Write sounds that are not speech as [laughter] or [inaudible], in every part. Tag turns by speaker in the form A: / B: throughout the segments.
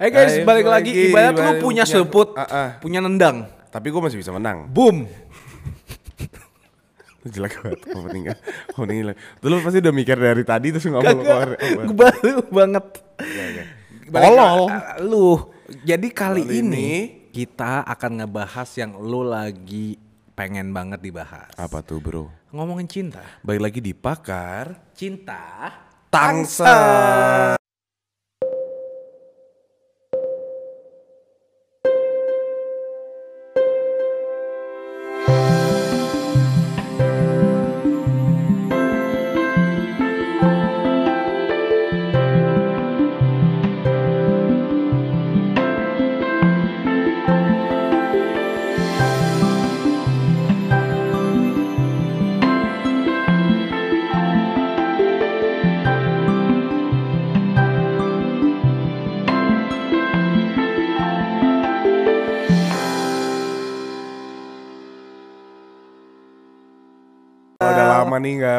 A: Eh guys,
B: Ayo,
A: balik lagi. Ibarat lu punya
B: ya,
A: selput,
B: ah, ah.
A: punya nendang.
B: Tapi gue masih bisa menang.
A: Boom. [laughs]
B: Jelek banget opening opening jelek. Dulu pasti udah mikir dari tadi terus ngomong keluar.
A: Kagak. Baru banget. Balik
B: Tolol.
A: ke- Lu. Jadi kali,
B: Kali
A: ini,
B: ini-
A: kita akan ngebahas yang lu lagi pengen banget dibahas.
B: Apa tuh bro?
A: Ngomongin cinta.
B: Balik lagi di pakar
A: Cinta
B: Tangsa. Udah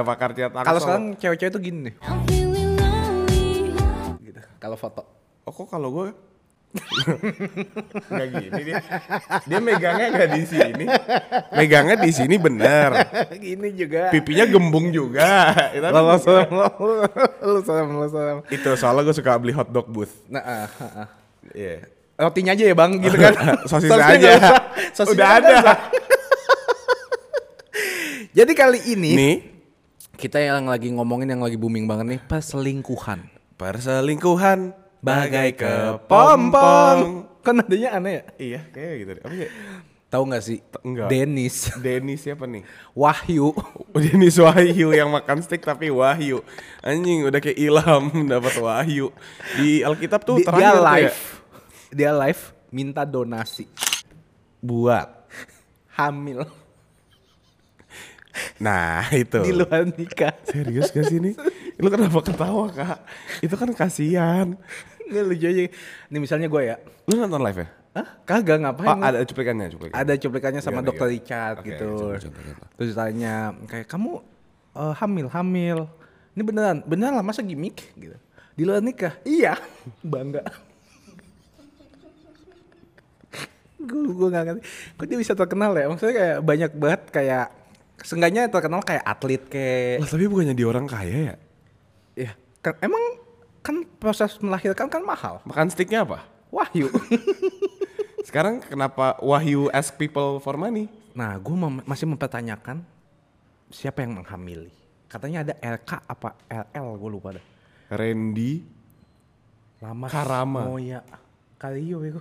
B: pakar Tangsa.
A: Kalau sekarang cewek-cewek tuh gini nih. Gitu. Kalau foto.
B: Oh kok kalau gue nggak gini dia. Dia megangnya nggak di sini. Megangnya di sini bener.
A: gini juga.
B: Pipinya gembung juga. Itu
A: lu lu serem, lu serem.
B: Itu soalnya gue suka beli hotdog booth.
A: Nah, ah, ah, ah.
B: Iya.
A: rotinya aja ya bang, gitu kan? [laughs]
B: Sosisnya
A: Sosisnya
B: aja.
A: Sosisnya
B: Udah ada. [laughs]
A: Jadi kali ini
B: Nih
A: kita yang lagi ngomongin yang lagi booming banget nih perselingkuhan.
B: perselingkuhan bagai
A: kepompong. Kan adanya aneh ya?
B: Iya kayak gitu deh. Apa sih?
A: Tahu nggak sih?
B: enggak.
A: Denis,
B: Denny siapa nih?
A: Wahyu. [laughs]
B: Dennis Wahyu yang makan steak tapi Wahyu. Anjing udah kayak ilham [laughs] dapat Wahyu. Di Alkitab tuh
A: Di- dia
B: tuh ya,
A: live. Dia live minta donasi
B: buat.
A: hamil
B: Nah [laughs] itu.
A: di luar nikah.
B: Serius gak sih ini? Lu kenapa ketawa kak? Itu kan kasihan.
A: Nggak lucu aja. Nih misalnya gue ya.
B: Lu nonton live ya?
A: Hah? Kagak ngapain?
B: Oh ada cuplikannya cuplikannya.
A: ada cuplikannya sama
B: Gimana,
A: dokter
B: gimana?
A: Richard
B: Oke,
A: gitu.
B: coba, coba, coba.
A: Terus ditanya kayak kamu eh, hamil hamil. Ini beneran beneran lah masa gimmick gitu. Di luar nikah? Iya. [laughs] Bangga. gue gue gak ngerti. Kok dia bisa terkenal ya? Maksudnya kayak banyak banget kayak Seenggaknya terkenal kayak atlet kayak
B: Lah tapi bukannya dia orang kaya ya?
A: ya kan, emang kan proses melahirkan kan mahal.
B: Makan steaknya apa?
A: Wahyu. [laughs]
B: Sekarang kenapa Wahyu ask people for money?
A: Nah, gue masih mempertanyakan siapa yang menghamili. Katanya ada LK apa LL, gue lupa dah.
B: Randy
A: Lama.
B: Karama.
A: Oh iya. Kalio ya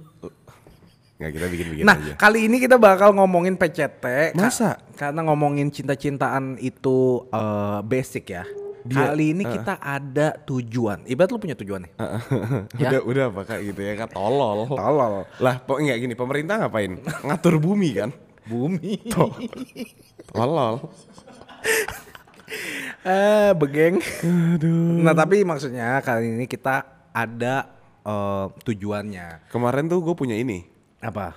B: Nggak kita bikin-bikin
A: Nah,
B: aja.
A: kali ini kita bakal ngomongin PCT. Ka-
B: Masa?
A: karena ngomongin cinta-cintaan itu eh, basic ya.
B: Dia-
A: kali ini kita ada tujuan. Ibarat lu punya tujuan nih. [laughs] Ya.
B: Udah udah apa kayak gitu ya kan tolol.
A: Tolol.
B: Lah, kok enggak gini, pemerintah ngapain? Ngatur bumi kan?
A: Bumi.
B: Tolol. [laughs]
A: Eh, begeng.
B: Aduh.
A: Nah, tapi maksudnya kali ini kita ada eh, tujuannya.
B: Kemarin tuh gue punya ini.
A: Apa?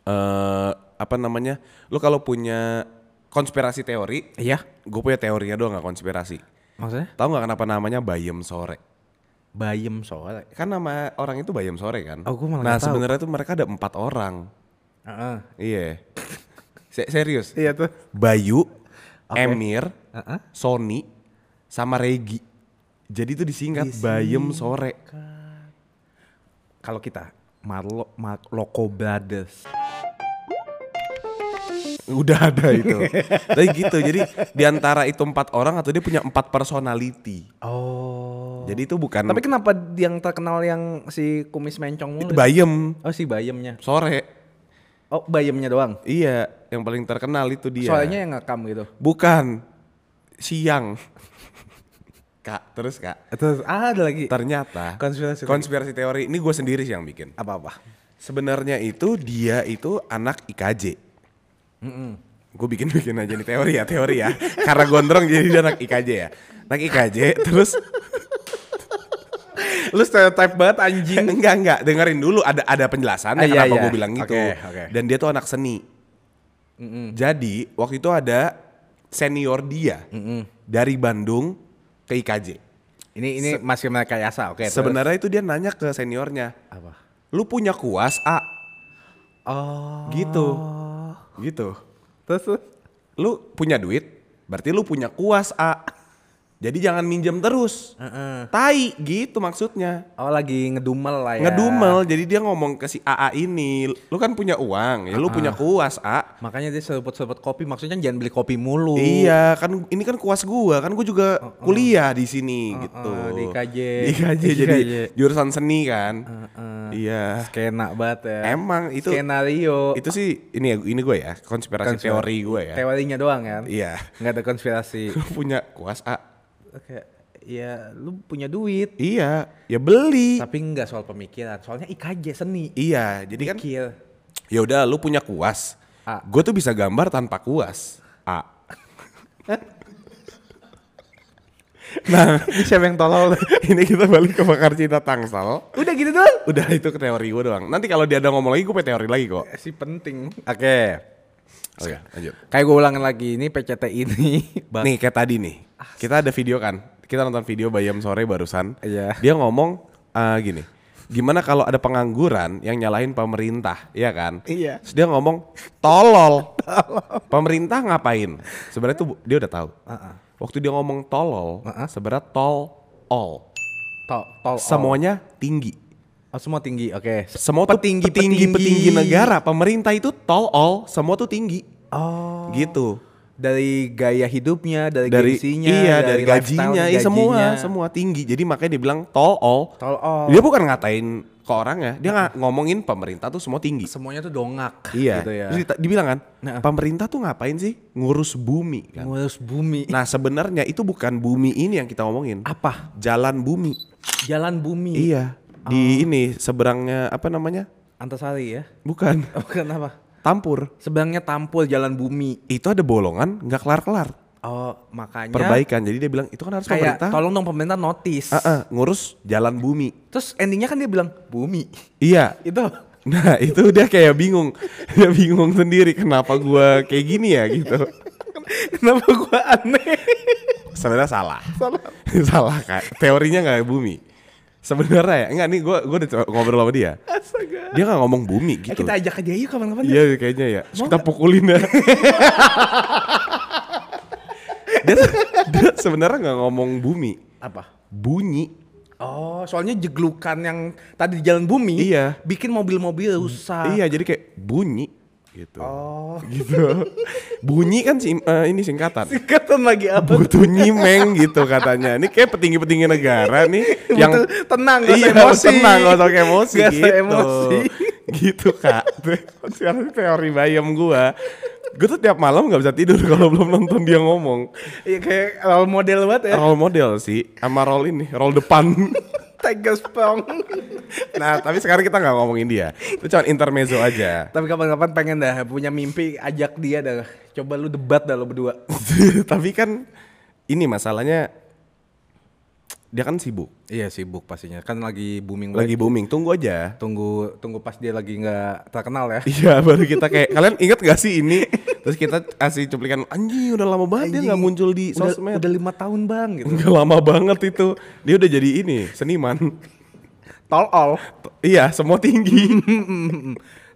B: eh apa namanya? Lu kalau punya konspirasi teori,
A: Iya.
B: gue punya teorinya doang nggak konspirasi.
A: Maksudnya?
B: Tahu nggak kenapa namanya Bayem Sore?
A: Bayem soalnya.
B: Kan nama orang itu Bayem Sore kan?
A: Oh, gua malah
B: nah sebenarnya tuh mereka ada empat orang.
A: Heeh.
B: Iya. Se- serius. [laughs]
A: Iya tuh.
B: Bayu,
A: Oke.
B: Emir,
A: Heeh.
B: Sony, sama Regi. Jadi itu disingkat Bayem Sore.
A: Kalau kita Marlo Marloko Brothers.
B: Udah ada itu. [laughs] Tapi gitu. Jadi di antara itu empat orang atau dia punya empat personality.
A: Oh.
B: Jadi itu bukan
A: Tapi kenapa yang terkenal yang si kumis mencong mulu?
B: itu Bayem
A: Oh si Bayemnya.
B: Sore.
A: Oh Bayemnya doang.
B: Iya, yang paling terkenal itu dia.
A: Soalnya yang ngekam gitu.
B: bukan siang. Kak, terus Kak.
A: Terus ah, ada lagi.
B: Ternyata
A: Konspirasi.
B: konspirasi teori ini gue sendiri sih yang bikin.
A: Apa-apa?
B: Sebenarnya itu dia itu anak IKJ. Gue bikin-bikin aja nih teori ya, teori ya. Karena gondrong jadi dia anak IKJ ya. Anak IKJ terus [laughs]
A: Lu stereotype banget anjing. [laughs]
B: enggak enggak dengerin dulu ada ada penjelasannya
A: Ah, iya,
B: kenapa
A: iya.
B: gue bilang gitu.
A: Oke, oke.
B: Dan dia tuh anak seni. Jadi waktu itu ada senior dia dari Bandung ke IKJ.
A: Ini ini masih mereka yasa, oke. terus.
B: Sebenarnya itu dia nanya ke seniornya,
A: apa?
B: lu punya kuas A.
A: Oh.
B: Gitu. Gitu.
A: Terus, terus?
B: Lu punya duit, berarti lu punya kuas A. Jadi jangan minjem terus.
A: Heeh.
B: Tai gitu maksudnya.
A: Oh lagi ngedumel lah ya.
B: Ngedumel, jadi dia ngomong ke si AA ini, lu kan punya uang, ya lu punya kuas A.
A: Makanya dia seruput-seruput kopi, maksudnya jangan beli kopi mulu.
B: Iya, kan ini kan kuas gua, kan gua juga kuliah di sini gitu.
A: uh, di IKJ.
B: Di IKJ,
A: Di
B: jadi
A: IKJ.
B: jurusan seni kan.
A: uh.
B: Iya.
A: Skena banget ya.
B: Emang itu
A: Skenario.
B: itu sih ini ya ini gue ya, konspirasi
A: Konspirasi.
B: teori gue ya.
A: Teorinya doang kan?
B: Iya.
A: Nggak ada konspirasi. [laughs]
B: Punya kuas A.
A: Oke. Ya, lu punya duit.
B: Iya, ya beli.
A: Tapi nggak soal pemikiran. Soalnya IKJ seni.
B: Iya, jadi kan ya udah lu punya kuas.
A: A.
B: Gue tuh bisa gambar tanpa kuas. A. [laughs] nah,
A: Ini siapa yang tolol? [laughs]
B: ini kita balik ke bakar cinta Tangsel.
A: Udah gitu doang.
B: Udah itu ke teori gue doang. Nanti kalau dia ada ngomong lagi gue punya teori lagi kok.
A: Si penting. Oke.
B: Oke, lanjut.
A: Kayak gue ulangin lagi ini PCT ini.
B: Nih kayak tadi nih. Kita ada video kan. Kita nonton video Bayam sore barusan.
A: Iya.
B: Dia ngomong eh, gini. Gimana kalau ada pengangguran yang nyalahin pemerintah, iya kan?
A: Iya.
B: Terus dia ngomong tolol. [laughs] pemerintah ngapain? Sebenarnya tuh dia udah tahu. Waktu dia ngomong tolol, sebenarnya tol all.
A: Tol, tol.
B: Semuanya tinggi.
A: Oh, semua tinggi. Oke.
B: Semua tuh
A: Petinggi-
B: petinggi,
A: petinggi.
B: petinggi negara, pemerintah itu tol all, semua tuh tinggi.
A: Oh.
B: Gitu.
A: Dari gaya hidupnya, dari,
B: dari
A: gengsinya,
B: iya dari, gajinya,
A: lifestyle,
B: iya semua
A: gajinya.
B: semua tinggi jadi makanya dia bilang tol all
A: Tol all.
B: dia bukan ngatain ke orangnya dia nggak ngomongin pemerintah tuh semua tinggi
A: Semuanya tuh dongak.
B: iya
A: Gitu ya.
B: Terus dibilang kan
A: Nah.
B: pemerintah tuh ngapain sih ngurus bumi kan
A: Ngurus bumi.
B: nah sebenarnya itu bukan bumi ini yang kita ngomongin
A: Apa?
B: jalan bumi
A: Jalan bumi.
B: iya di ini seberangnya apa namanya
A: Antasari ya.
B: bukan [laughs]
A: Oh, kenapa?
B: Tampur.
A: Sebenarnya tampul jalan bumi.
B: itu ada bolongan nggak kelar kelar
A: Oh, makanya
B: perbaikan. Jadi dia bilang itu kan harus
A: kayak
B: pemerintah.
A: tolong dong pemerintah notice.
B: Ah, ah, ngurus jalan bumi.
A: Terus endingnya kan dia bilang bumi.
B: iya.
A: Itu.
B: Nah [laughs] itu dia kayak bingung. [laughs] Dia bingung sendiri kenapa gua kayak gini ya gitu. [laughs]
A: Kenapa gua aneh?
B: Sebenarnya salah. Salah. Salah kak. Teorinya gak bumi Sebenarnya ya Enggak nih gua, gua udah ngobrol sama dia
A: Astaga.
B: Dia gak ngomong bumi
A: Eh,
B: gitu
A: kita ajak aja yuk kapan-kapan.
B: Iya kayaknya ya Terus kita pukulin ya [laughs] Dia, dia sebenarnya gak ngomong bumi
A: Apa?
B: Bunyi
A: Oh, soalnya jeglukan yang tadi di jalan bumi
B: Iya.
A: bikin mobil-mobil rusak.
B: Iya jadi kayak bunyi gitu
A: Oh. [laughs]
B: gitu bunyi kan sih eh, ini singkatan
A: Singkatan lagi apa?
B: butuh nyimeng gitu katanya. Ini kayak petinggi-petinggi negara nih yang
A: Butuh tenang, gak
B: iya,
A: emosi.
B: tenang, gak emosi
A: Gak
B: gitu.
A: emosi.
B: gitu kak. Sekarang teori bayam gua. Gue tuh tiap malam nggak bisa tidur kalau belum nonton dia ngomong.
A: Iya kayak role model banget ya.
B: Role model sih, sama role ini, role depan.
A: Tegas pong.
B: nah, tapi sekarang kita nggak ngomongin dia. Itu cuma intermezzo aja.
A: Tapi kapan-kapan pengen dah punya mimpi ajak dia dah. Coba lu debat dah lu berdua. [laughs]
B: tapi kan ini masalahnya dia kan sibuk.
A: Iya sibuk pastinya. Kan lagi booming
B: Lagi
A: banget.
B: booming, tunggu aja.
A: Tunggu tunggu pas dia lagi nggak terkenal ya.
B: Iya [laughs] baru kita kayak kalian inget gak sih ini [laughs] terus kita kasih cuplikan anjing udah lama banget dia nggak muncul di
A: udah,
B: sosmed
A: udah lima tahun bang gitu.
B: udah lama banget itu dia udah jadi ini seniman
A: Tol all.
B: iya semua tinggi [laughs]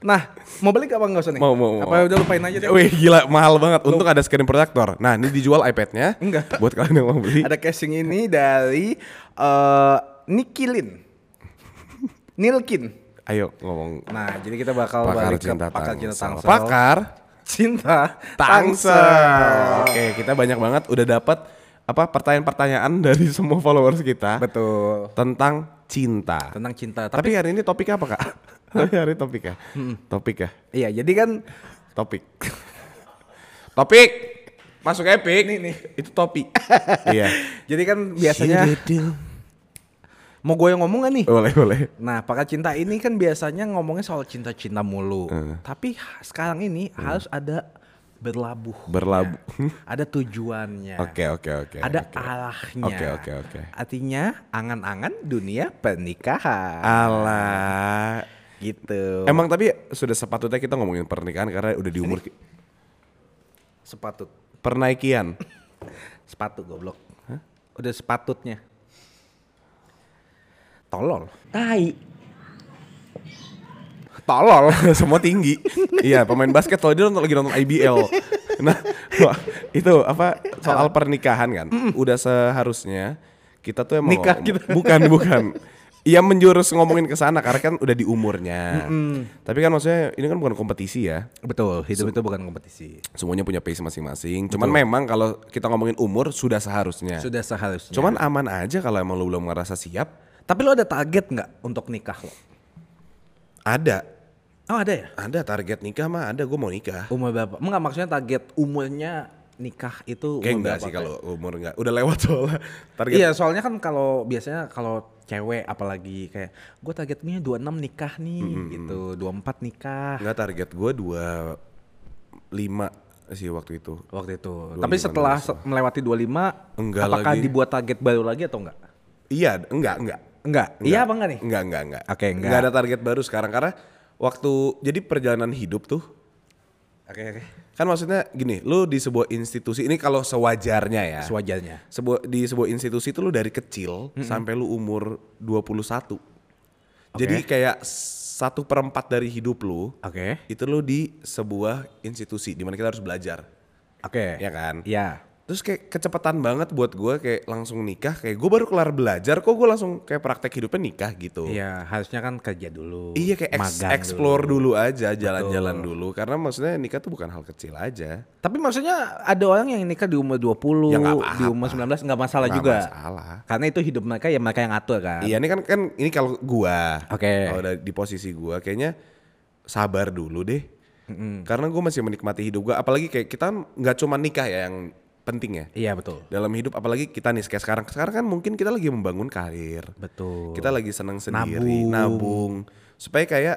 A: Nah, mau balik apa enggak usah nih?
B: Mau, mau, mau.
A: Apa udah lupain aja deh?
B: Wih gila mahal banget untung ada screen protector nah ini dijual iPadnya
A: Enggak.
B: buat kalian yang mau beli
A: Ada casing ini dari eh Nikilin. Nilkin.
B: ayo ngomong
A: Nah, jadi kita bakal
B: pakar
A: balik ke
B: cinta
A: pakar cinta
B: tangsel
A: tangsel.
B: pakar
A: cinta
B: tangsel oke kita banyak banget udah dapat apa pertanyaan-pertanyaan dari semua followers kita
A: Betul.
B: tentang cinta
A: Tentang cinta.
B: Tapi
A: Tapi
B: hari ini topiknya apa kak? Tapi hari topik ya? Topik ya?
A: iya, jadi kan
B: Topik. topik! Masuk epic.
A: Nih, nih.
B: Itu topik. [laughs] iya.
A: jadi kan biasanya mau gue yang ngomong gak nih?
B: Boleh, boleh.
A: Nah, pakar cinta ini kan biasanya ngomongnya soal cinta-cinta mulu.
B: Eh.
A: Tapi sekarang ini harus ada berlabuh.
B: Berlabuh. [laughs]
A: ada tujuannya.
B: Oke, oke, oke.
A: ada
B: oke.
A: arahnya.
B: Oke, oke, oke.
A: Artinya angan-angan dunia pernikahan.
B: Alah.
A: Gitu.
B: Emang tapi sudah sepatutnya kita ngomongin pernikahan karena udah di umur ki-
A: sepatut.
B: pernaikian. [laughs]
A: Sepatu goblok. Udah sepatutnya. Tolol.
C: Tai.
A: Tolol. [laughs]
B: semua tinggi. iya, pemain basket kalau dia nonton lagi nonton IBL. nah, itu apa soal pernikahan kan? Udah seharusnya kita tuh emang
A: Nikah gitu.
B: bukan bukan. Iya menjurus ngomongin ke sana karena kan udah di umurnya. Tapi kan maksudnya ini kan bukan kompetisi ya.
A: Betul, hidup itu bukan kompetisi.
B: Semuanya punya pace masing-masing. Cuman memang kalau kita ngomongin umur sudah seharusnya.
A: Sudah seharusnya.
B: Cuman aman aja kalau emang lu belum ngerasa siap.
A: tapi lo ada target nggak untuk nikah lo?
B: Ada.
A: Oh ada ya?
B: Ada target nikah mah ada. Gue mau nikah.
A: Umur berapa? Enggak maksudnya target umurnya nikah itu
B: Kayak enggak sih kalau umur enggak. Udah lewat soalnya. Target
A: Iya, soalnya kan kalau biasanya kalau cewek apalagi kayak gue targetnya 26 nikah nih gitu, 24 nikah
B: Enggak target gue dua lima sih waktu itu.
A: waktu itu. Tapi setelah se- melewati 25
B: Enggak
A: apakah
B: lagi.
A: dibuat target baru lagi atau enggak?
B: Iya, enggak, enggak.
A: Enggak. Iya apa enggak nih?
B: Enggak, enggak, enggak.
A: Oke, enggak.
B: ada target baru sekarang karena waktu jadi perjalanan hidup tuh
A: Oke, oke.
B: kan maksudnya gini, lu di sebuah institusi ini kalau sewajarnya ya.
A: Sewajarnya.
B: sebuah di sebuah institusi itu lu dari kecil sampai lu umur 21. Jadi kayak satu perempat dari hidup lu
A: Oke.
B: itu lu di sebuah institusi di mana kita harus belajar.
A: Oke.
B: Ya kan?
A: Iya.
B: Terus kayak kecepatan banget buat gue kayak langsung nikah kayak gue baru kelar belajar kok gue langsung kayak praktek hidupnya nikah gitu.
A: Iya, harusnya kan kerja dulu.
B: Iya kayak
A: magang
B: explore dulu, aja jalan-jalan dulu karena maksudnya nikah tuh bukan hal kecil aja.
A: Tapi maksudnya ada orang yang nikah di umur 20,
B: Ya nggak
A: di umur 19 nggak masalah
B: Nggak
A: juga.
B: masalah.
A: Karena itu hidup mereka ya mereka yang atur kan.
B: Iya ini kan kan ini kalau gua.
A: Oke.
B: Kalau udah di posisi gua kayaknya sabar dulu deh. Karena gua masih menikmati hidup gua apalagi kayak kita nggak cuma nikah ya yang penting ya.
A: Iya betul.
B: Dalam hidup apalagi kita nih kayak sekarang. Sekarang kan mungkin kita lagi membangun karir.
A: Betul.
B: Kita lagi senang sendiri,
A: Nabung.
B: nabung. Supaya kayak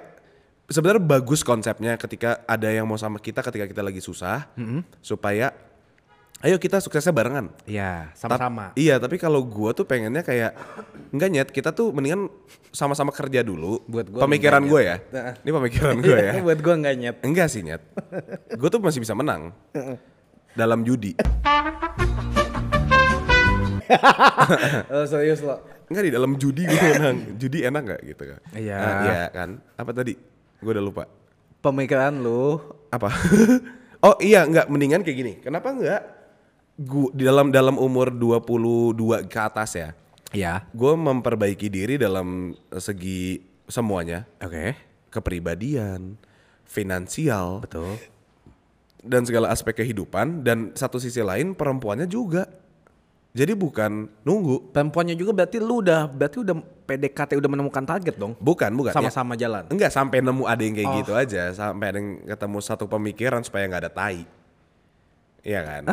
B: sebenarnya bagus konsepnya ketika ada yang mau sama kita ketika kita lagi susah. Supaya ayo kita suksesnya barengan.
A: Iya, sama-sama.
B: Iya, tapi kalau gua tuh pengennya kayak enggak nyet, kita tuh mendingan sama-sama kerja dulu.
A: Buat gua
B: pemikiran
A: enggak
B: gue ya. Ini pemikiran gue ya.
A: Buat gua nggak nyet.
B: Enggak sih nyet. gue tuh masih bisa menang. Dalam judi.
A: Oh, [laughs] serius lo.
B: Enggak di dalam judi gue [laughs] menang. Judi enak nggak gitu kan?
A: Iya.
B: Ah, iya kan? Apa tadi? Gue udah lupa.
A: Pemikiran lu
B: Apa? [laughs] oh iya, enggak mendingan kayak gini. Kenapa enggak? Gua di dalam dalam umur 22 ke atas ya.
A: Iya.
B: Gue memperbaiki diri dalam segi semuanya.
A: Oke.
B: kepribadian, finansial,
A: Betul.
B: Dan segala aspek kehidupan. Dan satu sisi lain perempuannya juga. Jadi bukan nunggu,
A: Perempuannya juga berarti lu udah berarti udah PDKT udah menemukan target dong.
B: bukan bukan. Ya,
A: Sama-sama jalan.
B: enggak sampai nemu ada yang kayak
A: Oh.
B: gitu aja, sampai ada yang ketemu satu pemikiran supaya nggak ada tai, iya kan?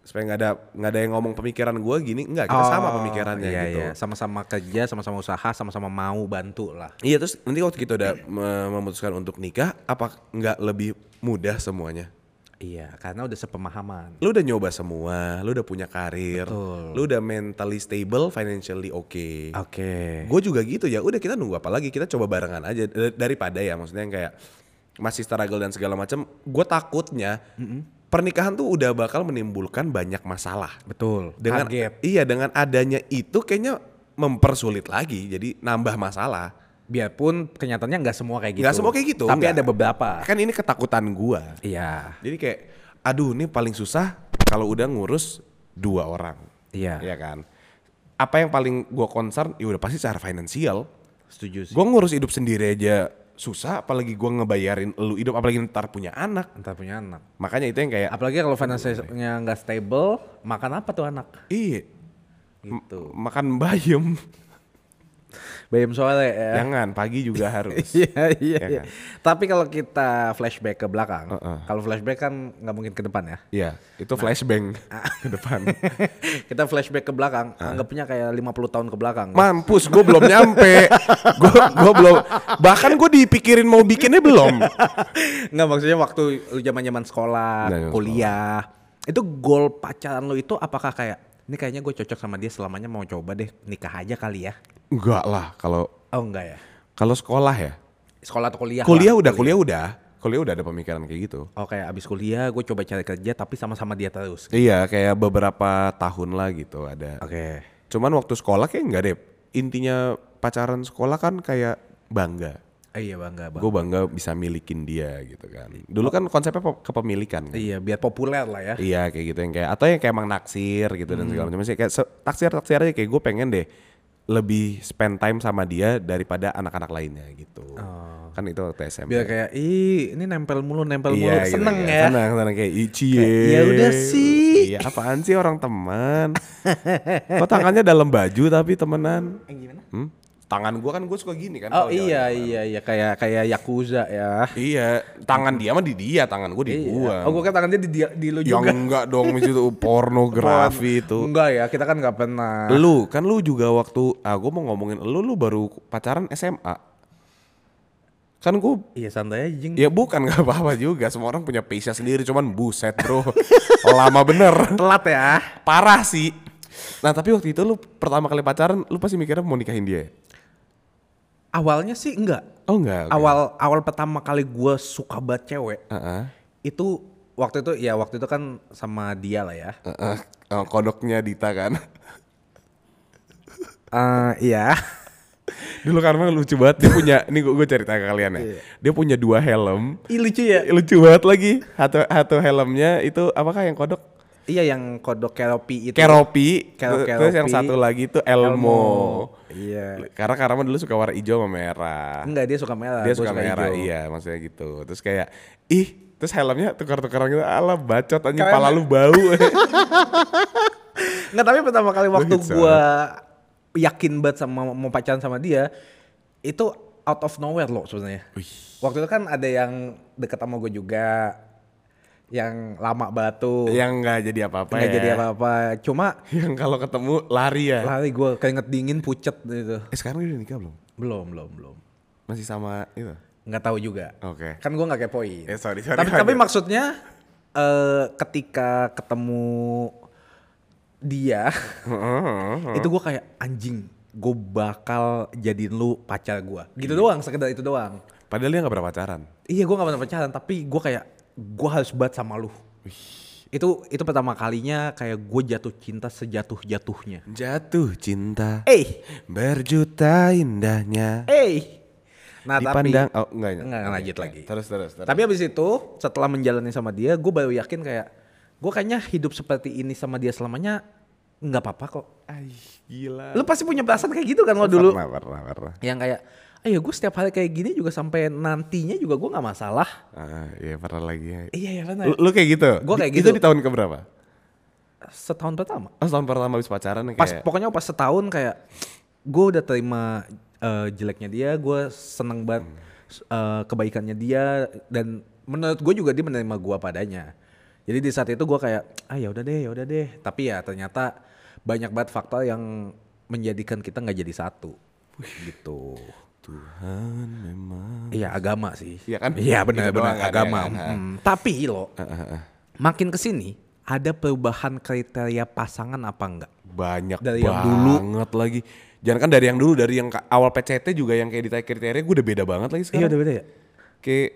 B: Supaya nggak ada nggak ada yang ngomong pemikiran gue gini, enggak kita sama
A: Oh,
B: pemikirannya
A: iya,
B: gitu.
A: Iya, sama-sama kerja, sama-sama usaha, sama-sama mau bantu lah.
B: Iya terus nanti waktu kita udah me- memutuskan untuk nikah, apa nggak lebih mudah semuanya?
A: Iya, karena udah sepemahaman.
B: lu udah nyoba semua, lu udah punya karir,
A: Betul.
B: lu udah mentally stable, financially oke.
A: Oke.
B: Gue juga gitu ya, udah kita nunggu apa lagi, kita coba barengan aja daripada ya maksudnya yang kayak masih struggle dan segala macam. Gue takutnya pernikahan tuh udah bakal menimbulkan banyak masalah.
A: Betul.
B: Dengan
A: Target.
B: iya dengan adanya itu kayaknya mempersulit lagi, jadi nambah masalah.
A: Biarpun kenyataannya nggak semua kayak gitu.
B: Nggak semua kayak gitu,
A: Tapi
B: nggak.
A: ada beberapa.
B: Kan ini ketakutan gua.
A: Iya.
B: Jadi kayak, aduh ini paling susah kalau udah ngurus dua orang.
A: Iya.
B: Iya kan. Apa yang paling gua concern, ya udah pasti secara finansial.
A: Setuju sih.
B: Gua ngurus hidup sendiri aja susah, apalagi gua ngebayarin lu hidup, apalagi ntar punya anak.
A: Entar punya anak.
B: Makanya itu yang kayak,
A: Apalagi kalau finansialnya nggak stable, makan apa tuh anak?
B: iya,
A: Gitu.
B: makan bayam.
A: Bayam sore ya.
B: Jangan, pagi juga [laughs] harus.
A: Iya iya.
B: Ya
A: iya.
B: kan?
A: Tapi kalau kita flashback ke belakang,
B: Heeh.
A: kalau flashback kan nggak mungkin ke depan ya.
B: Iya, itu flashbang [laughs] ke depan. [laughs]
A: kita flashback ke belakang, anggapnya kayak 50 tahun ke belakang.
B: Mampus, gue belum nyampe. Gue gua belum. Bahkan gue dipikirin mau bikinnya belum.
A: Nggak maksudnya waktu lu zaman-zaman sekolah,
B: Nah,
A: kuliah, itu goal pacaran lu itu apakah kayak ini kayaknya gue cocok sama dia selamanya mau coba deh nikah aja kali ya?
B: Enggak lah, kalau
A: Oh enggak ya?
B: kalau sekolah ya.
A: Sekolah atau kuliah?
B: Kuliah
A: lah.
B: udah, kuliah udah. Kuliah udah ada pemikiran kayak gitu.
A: Oh kayak abis kuliah gue coba cari kerja tapi sama-sama dia terus.
B: Iya, kayak beberapa tahun lah gitu ada.
A: Oke.
B: Cuman waktu sekolah kayak enggak deh. Intinya pacaran sekolah kan kayak bangga.
A: Eh, iya bangga bang.
B: Gue bangga bisa milikin dia gitu kan. Dulu kan konsepnya pe- kepemilikan. kan.
A: Iya biar populer lah ya.
B: Iya kayak gitu yang kayak atau yang kayak emang naksir gitu dan segala macam. Maksudnya kayak taksir taksir aja kayak gue pengen deh lebih spend time sama dia daripada anak-anak lainnya gitu. Kan itu waktu SMP.
A: Biar kayak ih ini nempel mulu nempel mulu
B: Iya, gitu,
A: seneng
B: kayak
A: ya.
B: Seneng, seneng kayak ici
A: "Ya udah sih."
B: Iya, apaan sih orang teman? Kok tangannya dalam baju tapi temenan?
A: Eh, gimana?
B: Hmm? Tangan gua kan gue suka gini kan.
A: Oh iya
B: jalan-jalan.
A: iya iya kayak kayak yakuza ya.
B: Iya, tangan dia mah di dia, tangan gue di
A: Iya.
B: gua.
A: Oh gue kan tangan dia di, di, di lu
B: Yang
A: juga.
B: enggak dong itu [laughs] pornografi itu.
A: Enggak ya, kita kan nggak pernah.
B: Lu kan lu juga waktu ah gue mau ngomongin lu lu baru pacaran SMA. Kan gue
A: Iya santai aja jing.
B: ya bukan nggak apa-apa juga semua orang punya pace sendiri cuman buset bro [laughs] lama bener
A: Telat ya.
B: parah sih nah tapi waktu itu lu pertama kali pacaran lu pasti mikirnya mau nikahin dia ya?
A: Awalnya sih enggak.
B: oh enggak oke.
A: Awal awal pertama kali gue suka banget cewek
B: Heeh.
A: itu waktu itu ya waktu itu kan sama dia lah ya.
B: Heeh. Oh, kodoknya Dita kan
A: Eh iya. [laughs]
B: dulu emang lucu banget dia punya ini gue, cerita ke kalian ya dia punya dua helm
A: Ih lucu ya.
B: lucu banget lagi satu satu helmnya itu apakah yang kodok
A: Iya yang kodok keropi itu.
B: Keropi,
A: Kero-
B: terus yang
A: Keropi.
B: satu lagi itu Elmo.
A: Iya.
B: Karena Karama dulu suka warna hijau sama merah.
A: Enggak dia suka merah.
B: Dia
A: gua
B: suka merah,
A: hijau.
B: iya maksudnya gitu. Terus kayak, ih, terus helmnya tukar-tukaran gitu, alah bacot anjing pala lu bau. [laughs]
A: Enggak tapi pertama kali waktu
B: Lucu.
A: gua yakin banget sama mau pacaran sama dia itu out of nowhere loh sebenarnya. Waktu itu kan ada yang deket sama gue juga yang lama batu.
B: yang nggak jadi apa-apa
A: nggak
B: ya.
A: jadi apa-apa. Cuma [laughs]
B: Yang kalau ketemu lari ya.
A: lari gue keinget dingin pucet gitu.
B: Eh sekarang udah nikah belum?
A: Belum, belum, belum.
B: Masih sama itu?
A: Nggak tahu juga.
B: Oke.
A: Kan gue nggak kepoin.
B: Eh, sorry, sorry,
A: Tapi, tapi maksudnya eh ketika ketemu dia, [laughs] itu gue kayak anjing. Gue bakal jadiin lu pacar gue. Gitu doang, sekedar itu doang.
B: Padahal dia nggak pernah pacaran.
A: Iya gue gak pernah pacaran tapi gue kayak gue harus banget sama lu. Itu itu pertama kalinya kayak gue jatuh cinta sejatuh jatuhnya.
B: Jatuh cinta.
A: Eh,
B: Berjuta indahnya.
A: eh. Nah tapi
B: Dipandang, oh enggak,
A: Enggak,
B: Oke,
A: lanjut lagi.
B: Terus, terus, terus.
A: Tapi abis itu setelah menjalani sama dia, gue baru yakin kayak gue kayaknya hidup seperti ini sama dia selamanya nggak apa-apa kok.
B: Ay, gila.
A: Lu pasti punya perasaan kayak gitu kan lo dulu?
B: Pernah, pernah, pernah.
A: Yang kayak, ayo gue setiap hari kayak gini juga sampai nantinya juga gue nggak masalah.
B: Ah, iya pernah lagi ya.
A: Iya ya
B: Lu, lu kayak gitu? Di-
A: kayak
B: Itu
A: gitu.
B: di tahun keberapa?
A: Setahun pertama.
B: Oh, tahun pertama habis pacaran ya
A: Pas
B: kayak
A: pokoknya pas setahun kayak gue udah terima eh, jeleknya dia, gue seneng banget eh, kebaikannya dia dan menurut gue juga dia menerima gue padanya. Jadi di saat itu gue kayak ah ya udah deh, ya udah deh. Tapi ya ternyata banyak banget faktor yang menjadikan kita nggak jadi satu. Gitu.
B: Tuhan memang.
A: Iya agama sih.
B: Iya kan?
A: Iya benar-benar
B: kan,
A: agama.
B: ya kan? Ah.
A: Hmm, Tapi lo makin ke sini ada perubahan kriteria pasangan apa enggak?
B: Banyak
A: Dari yang dulu.
B: banget lagi. Jangan kan dari yang dulu dari yang awal PCT juga yang kayak ditanya kriteria gue udah beda banget lagi
A: Iya
B: sekarang.
A: udah beda ya.
B: Kayak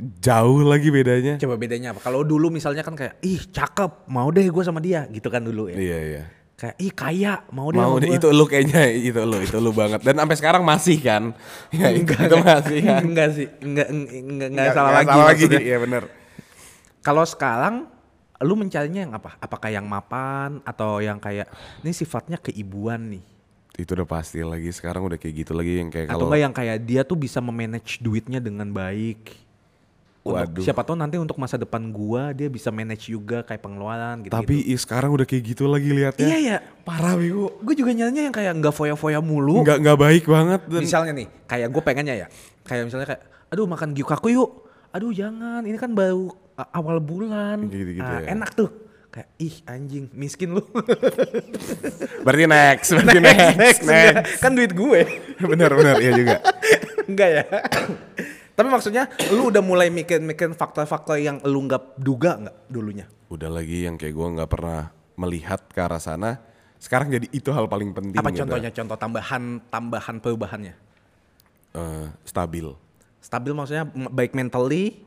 B: jauh lagi bedanya.
A: Coba bedanya apa? Kalau dulu misalnya kan kayak, ih cakep, mau deh gue sama dia, gitu kan dulu ya.
B: Iya iya.
A: Kayak, ih kaya, mau deh
B: Mau deh,
A: gua."
B: itu lu kayaknya itu lu itu lu banget dan sampai sekarang masih kan. [laughs] Ya itu, itu masih kan.
A: enggak sih, enggak, enggak, enggak, enggak
B: Nggak-
A: salah
B: nggak
A: lagi.
B: Salah lagi. Iya bener.
A: Kalau sekarang, lu mencarinya yang apa? Apakah yang mapan atau yang kayak, ini sifatnya keibuan nih?
B: Itu udah pasti lagi sekarang udah kayak gitu lagi yang kayak
A: Atau
B: kalau
A: enggak yang kayak dia tuh bisa memanage duitnya dengan baik? Untuk-
B: Waduh.
A: siapa tahu nanti untuk masa depan gua dia bisa manage juga kayak pengeluaran gitu.
B: tapi ih, sekarang udah kayak gitu lagi liatnya.
A: Iya ya,
B: Parah bego.
A: gue juga nyarinya yang kayak nggak foya-foya mulu.
B: Nggak nggak baik banget dan
A: Misalnya nih, kayak gue pengennya ya, kayak misalnya kayak, aduh makan gyukaku yuk, aduh jangan, ini kan baru awal bulan,
B: Gitu-gitu
A: Ah,
B: ya.
A: enak tuh, kayak ih anjing miskin lu, [laughs]
B: berarti next, berarti next, next,
A: Enggak, [laughs] kan duit gue, [laughs]
B: bener bener iya juga.
A: enggak ya. [coughs] Tapi maksudnya, lu udah mulai mikir-mikir faktor-faktor yang lu nggak duga nggak dulunya?
B: Udah lagi yang kayak gue nggak pernah melihat ke arah sana. Sekarang jadi itu hal paling penting.
A: Apa
B: gitu.
A: contohnya, contoh tambahan tambahan perubahannya?
B: Eh, stabil.
A: Stabil maksudnya baik mentally,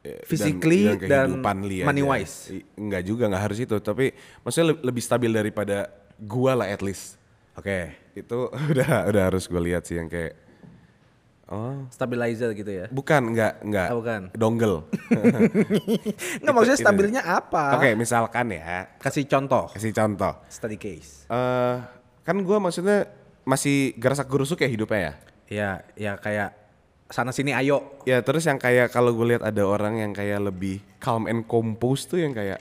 B: Eh,
A: physically dan,
B: kehidupan li
A: money
B: aja.
A: wise.
B: Enggak juga nggak harus itu, tapi maksudnya le- lebih stabil daripada gua lah at least.
A: Oke.
B: Itu [laughs] udah udah harus gue lihat sih yang kayak Oh.
A: Stabilizer gitu ya.
B: Bukan, enggak, enggak.
A: Ah, bukan.
B: Dongle. [laughs]
A: Nggak maksudnya
B: itu.
A: stabilnya apa?
B: Oke, misalkan ya,
A: Kasih contoh.
B: kasih contoh.
A: Study case.
B: eh kan gua maksudnya masih gerasak gerusuk ya hidupnya ya.
A: Ya, ya kayak sana sini ayo.
B: Ya terus yang kayak kalau gue lihat ada orang yang kayak lebih calm and composed tuh yang kayak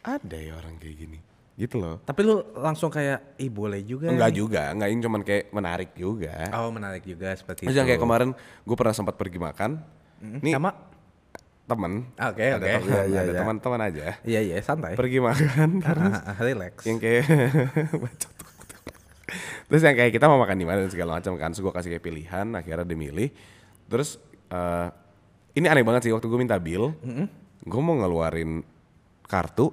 B: ada ya orang kayak gini gitu loh.
A: Tapi lu langsung kayak, ih boleh juga.
B: Enggak
A: nih."
B: juga, enggak ini cuman kayak menarik juga.
A: Oh menarik juga seperti
B: Terus
A: itu.
B: kayak kemarin gue pernah sempat pergi makan. Nih
A: Sama?
B: temen,
A: Oke,
B: ada
A: oke.
B: teman,
A: Iya, iya,
B: ada
A: iya.
B: teman-teman aja.
A: Iya iya santai.
B: Pergi makan [laughs] terus
A: Ah, ah, relax.
B: yang kayak [laughs] Bacot. terus yang kayak kita mau makan di mana dan segala macam kan, terus gue kasih kayak pilihan, akhirnya dia milih. Terus eh, ini aneh banget sih waktu gue minta bill, gue mau ngeluarin kartu,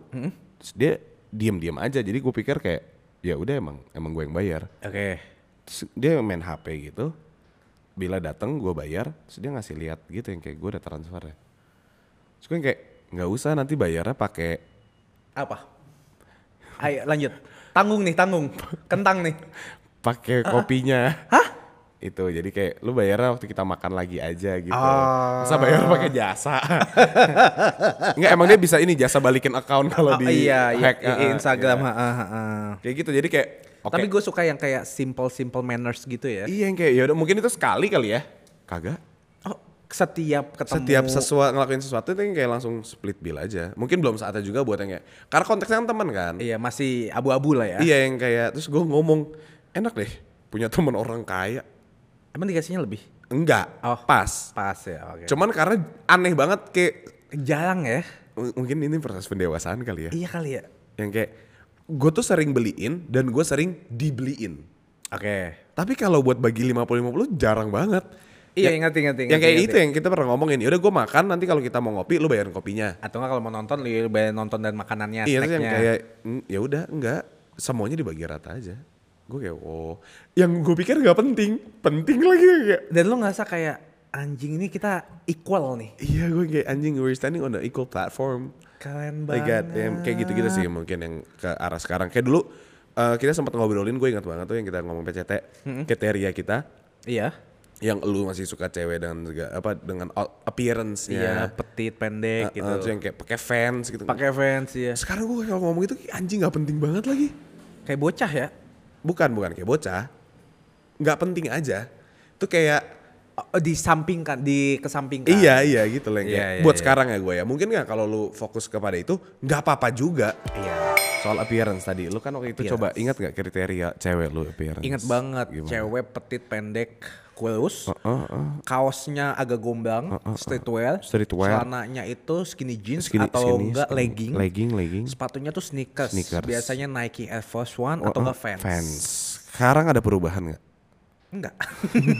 B: terus dia diem-diem aja, jadi gue pikir kayak ya udah emang emang gue yang bayar.
A: Oke.
B: Terus dia main HP gitu, bila datang gue bayar, terus dia ngasih lihat gitu yang kayak gue udah transfer ya. Terus gue kayak nggak usah nanti bayarnya pakai
A: Apa? Ayo lanjut. Tanggung nih, tanggung. Kentang nih. [laughs]
B: pakai kopinya. Hah? Itu jadi kayak lu bayarnya waktu kita makan lagi aja gitu.
A: Ah.
B: Masa bayar pakai jasa? [laughs] Enggak emang dia bisa ini jasa balikin account kalau
A: Oh,
B: di
A: iya, iya,
B: hack.
A: i-
B: ah, ah,
A: Instagram.
B: iya.
A: ah, ah.
B: Kayak gitu jadi kayak oke.
A: Tapi gue suka yang kayak simple simple manners gitu ya.
B: Iya yang kayak ya udah mungkin itu sekali kali ya. Kagak.
A: Oh, setiap ketemu.
B: Setiap sesuatu ngelakuin sesuatu itu kayak langsung split bill aja. Mungkin belum saatnya juga buat yang kayak karena konteksnya kan teman kan.
A: Iya masih abu-abu lah ya.
B: Iya yang kayak terus gue ngomong enak deh punya teman orang kaya.
A: Emang dikasihnya lebih?
B: Enggak,
A: Oh.
B: pas.
A: Pas ya, oke.
B: Cuman karena aneh banget kayak
A: Jarang ya?
B: M- mungkin ini proses pendewasaan kali ya.
A: Iya kali ya.
B: Yang kayak gue tuh sering beliin dan gue sering dibeliin.
A: Oke.
B: Tapi kalau buat bagi 50-50 jarang banget.
A: Iya,
B: Yang-
A: ngerti, ngerti,
B: Yang
A: ngerti,
B: kayak
A: ngerti.
B: itu yang kita pernah ngomongin. Yaudah gue makan nanti kalau kita mau ngopi lu bayarin kopinya.
A: Atau nggak kalau mau nonton lu bayar nonton dan makanannya,
B: iya yang kayak "Mm, ya udah enggak semuanya dibagi rata aja. Gue kayak oh yang gue pikir gak penting penting lagi kayak
A: Dan lu ngerasa kayak anjing ini kita equal nih.
B: iya gue kayak anjing we're standing on the equal platform.
A: Keren
B: Like
A: banget.
B: that, yang kayak gitu-gitu sih mungkin yang ke arah sekarang. Kayak dulu eh, kita sempat ngobrolin, gue ingat banget tuh yang kita ngomong PCT, kriteria kita,
A: Iya.
B: yang lu masih suka cewek dengan apa dengan
A: Iya,
B: appearance-nya,
A: petit, pendek
B: Eh,
A: gitu.
B: terus yang kayak pakai fans gitu.
A: Pakai fans ya.
B: Sekarang gue kalau ngomong itu anjing nggak penting banget lagi.
A: Kayak bocah ya.
B: Bukan bukan kayak bocah, nggak penting aja. Itu kayak
A: Oh, disampingkan, dikesampingkan.
B: iya iya gitu lah.
A: Iya, iya,
B: buat
A: iya.
B: sekarang ya gue ya. Mungkin nggak kalau lu fokus kepada itu nggak apa-apa juga.
A: Iya.
B: Soal appearance tadi, lu kan waktu itu coba ingat nggak kriteria cewek lu appearance?
A: Ingat banget,
B: Gimana?
A: cewek petit pendek kurus,
B: Heeh, heeh.
A: kaosnya agak gombang, streetwear,
B: Streetwear.
A: celananya itu skinny jeans
B: Skinny-
A: atau
B: skinny,
A: enggak
B: skinny.
A: legging,
B: Legging, legging.
A: sepatunya tuh sneakers,
B: Sneakers.
A: biasanya Nike Air Force One atau
B: Oh,
A: enggak
B: oh,
A: Vans.
B: Vans. Sekarang ada perubahan nggak?
A: Enggak.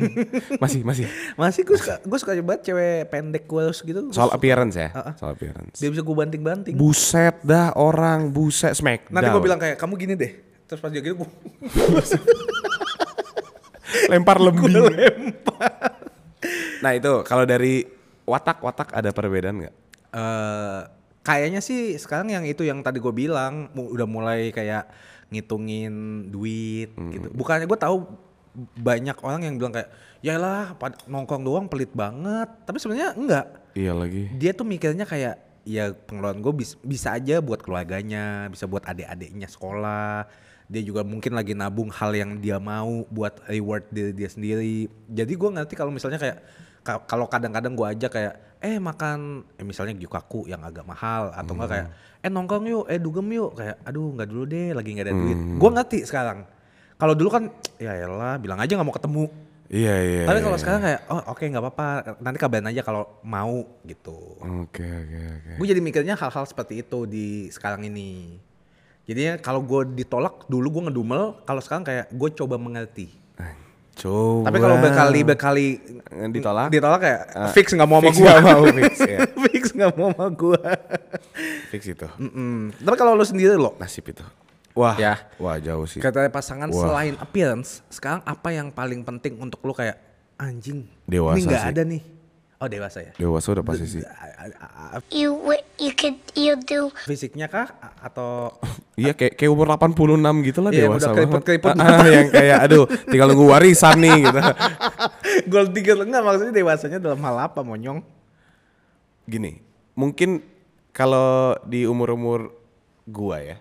A: [laughs]
B: Masih masih.
A: Masih gue suka, gue suka banget cewek pendek kurus gitu.
B: Soal appearance ya. Soal appearance.
A: Dia bisa gue banting-banting.
B: Buset dah orang, buset smack.
A: Nanti gue bilang kayak kamu gini deh. Terus pas dia gitu gue [laughs]
B: lempar lembing. Nah itu kalau dari watak-watak ada perbedaan nggak?
A: eh kayaknya sih sekarang yang itu yang tadi gue bilang mu- udah mulai kayak ngitungin duit gitu. Bukannya gue tahu banyak orang yang bilang kayak ya lah pad- nongkrong doang pelit banget. Tapi sebenarnya enggak.
B: Iya lagi.
A: Dia tuh mikirnya kayak ya pengeluaran gue bis- bisa aja buat keluarganya, bisa buat adik-adiknya sekolah. Dia juga mungkin lagi nabung hal yang dia mau buat reward diri dia sendiri. Jadi gue ngerti kalau misalnya kayak ka- kalau kadang-kadang gue aja kayak eh makan eh misalnya gyukaku yang agak mahal atau enggak kayak eh nongkrong yuk, eh dugem yuk kayak aduh nggak dulu deh lagi nggak ada duit. Gue ngerti sekarang. Kalau dulu kan ya elah bilang aja nggak mau ketemu.
B: Iya iya.
A: Tapi
B: iya,
A: kalau
B: iya.
A: sekarang kayak oh oke nggak apa-apa nanti kabarin aja kalau mau gitu.
B: Oke oke oke.
A: Gue jadi mikirnya hal-hal seperti itu di sekarang ini. Jadinya kalau gue ditolak dulu gue ngedumel, kalau sekarang kayak gue coba mengerti.
B: Coba.
A: Tapi kalau berkali berkali
B: Ditolak?
A: ditolak kayak
B: Ah,
A: fix nggak mau sama
B: fix
A: gue.
B: mau, [laughs] fix, ya.
A: fix nggak mau sama gue.
B: fix itu.
A: Tapi kalau lu sendiri lo,
B: Nasib itu. Wah.
A: Ya.
B: Wah jauh sih.
A: kata pasangan
B: Wah.
A: selain appearance, sekarang apa yang paling penting untuk lu kayak anjing?
B: Dewasa
A: ini nggak
B: sih.
A: ada nih. Oh dewasa ya.
B: Dewasa udah pasti sih.
D: You you could you do
A: Fisiknya kah atau [laughs]
B: Iya kayak kayak umur 86 gitu lah
A: Iya,
B: dewasa
A: udah keriput-keriput.
B: banget. Ah, ah, yang kayak aduh tinggal nunggu warisan nih gitu. [laughs]
A: gold digger enggak maksudnya dewasanya dalam hal apa monyong?
B: Gini, mungkin kalau di umur-umur gua ya.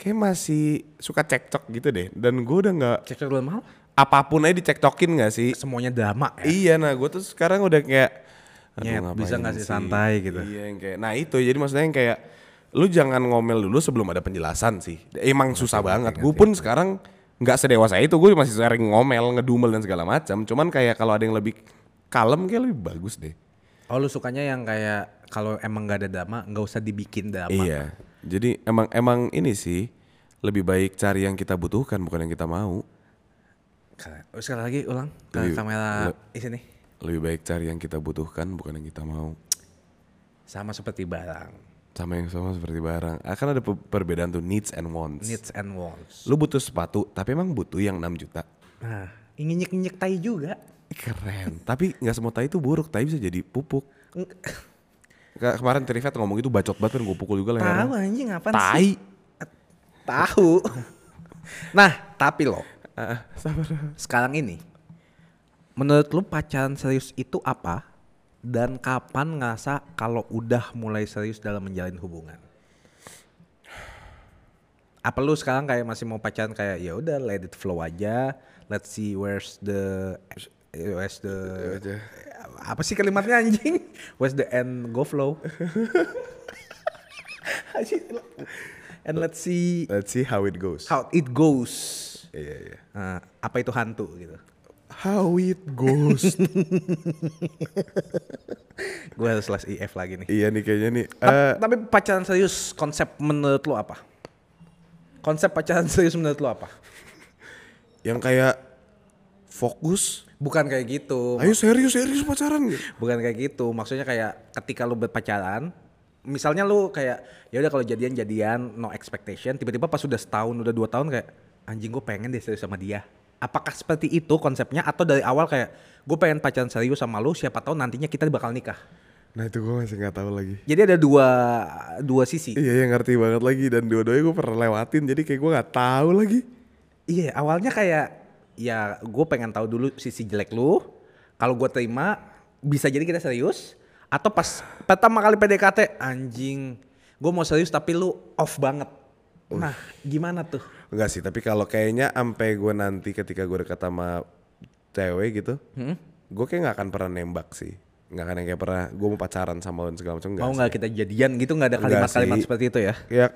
B: Kayak masih suka cekcok gitu deh dan gua udah nggak
A: Cek dalam hal?
B: Apa pun aja dicekcokin gak sih?
A: Semuanya drama ya.
B: Iya, nah gue tuh sekarang udah kayak
A: Nyet, bisa nggak sih santai gitu.
B: Iya, yang kayak nah itu jadi maksudnya yang kayak lu jangan ngomel dulu sebelum ada penjelasan sih. Emang susah banget. Gue pun sekarang nggak sedewasa itu, gue masih sering ngomel, ngedumel dan segala macam. Cuman kayak kalau ada yang lebih kalem kayak lebih bagus deh.
A: Oh lu sukanya yang kayak kalau emang nggak ada drama nggak usah dibikin drama.
B: Iya. Jadi emang emang ini sih lebih baik cari yang kita butuhkan bukan yang kita mau.
A: Oh, Sekali lagi ulang ke
B: Lebih-
A: kamera
B: le-
A: di sini.
B: Lebih baik cari yang kita butuhkan bukan yang kita mau.
A: Sama seperti barang.
B: Sama yang sama seperti barang. Akan ada pe- perbedaan tuh needs and wants.
A: Needs and wants.
B: Lu butuh sepatu, tapi emang butuh yang 6 juta.
A: Nah, nginyek-nyinyek tai juga.
B: Keren. tapi nggak semua tai itu buruk, tai bisa jadi pupuk. Kemarin Trifet ngomong itu bacot banget kan gue pukul juga
A: Tahu
B: lehernya.
A: anjing apa
B: Tai.
A: sih? Tahu. nah, tapi loh,
B: Sabar.
A: sekarang ini menurut lu pacaran serius itu apa? Dan kapan ngerasa kalau udah mulai serius dalam menjalin hubungan? Apa lu sekarang kayak masih mau pacaran kayak ya udah let it flow aja, let's see where's the where's the apa sih kalimatnya anjing? Where's the end go flow? [laughs] And let's see
B: Let's see how it goes.
A: how it goes.
B: Iya, iya.
A: Nah, apa itu hantu gitu?
B: How it goes. [laughs]
A: Gue harus slash IF lagi nih.
B: iya nih kayaknya nih.
A: Ta-
B: Eh,
A: Tapi pacaran serius konsep menurut lo apa? Konsep pacaran [laughs] serius menurut lo apa?
B: yang kayak fokus.
A: Bukan kayak gitu.
B: Ayo serius serius pacaran gitu.
A: Bukan kayak gitu. Maksudnya kayak ketika lu berpacaran, misalnya lu kayak ya udah kalau jadian jadian no expectation, tiba-tiba pas udah setahun udah dua tahun kayak anjing gue pengen deh serius sama dia. Apakah seperti itu konsepnya atau dari awal kayak gue pengen pacaran serius sama lu siapa tahu nantinya kita bakal nikah.
B: Nah itu gue masih nggak tahu lagi.
A: Jadi ada dua dua sisi.
B: Iya yang ngerti banget lagi dan dua-duanya gue pernah lewatin jadi kayak gue nggak tahu lagi.
A: Iya, awalnya kayak ya gue pengen tahu dulu sisi jelek lu. Kalau gue terima, bisa jadi kita serius. Atau pas pertama kali PDKT, anjing, gue mau serius tapi lu off banget. Nah, gimana tuh?
B: Enggak sih, tapi kalau kayaknya sampai gue nanti ketika gue dekat sama cewek gitu, gue kayak nggak akan pernah nembak sih. Nggak akan yang kayak pernah gue mau pacaran sama lo segala macam.
A: mau nggak kita jadian gitu? Nggak ada kalimat-kalimat seperti itu ya?
B: Ya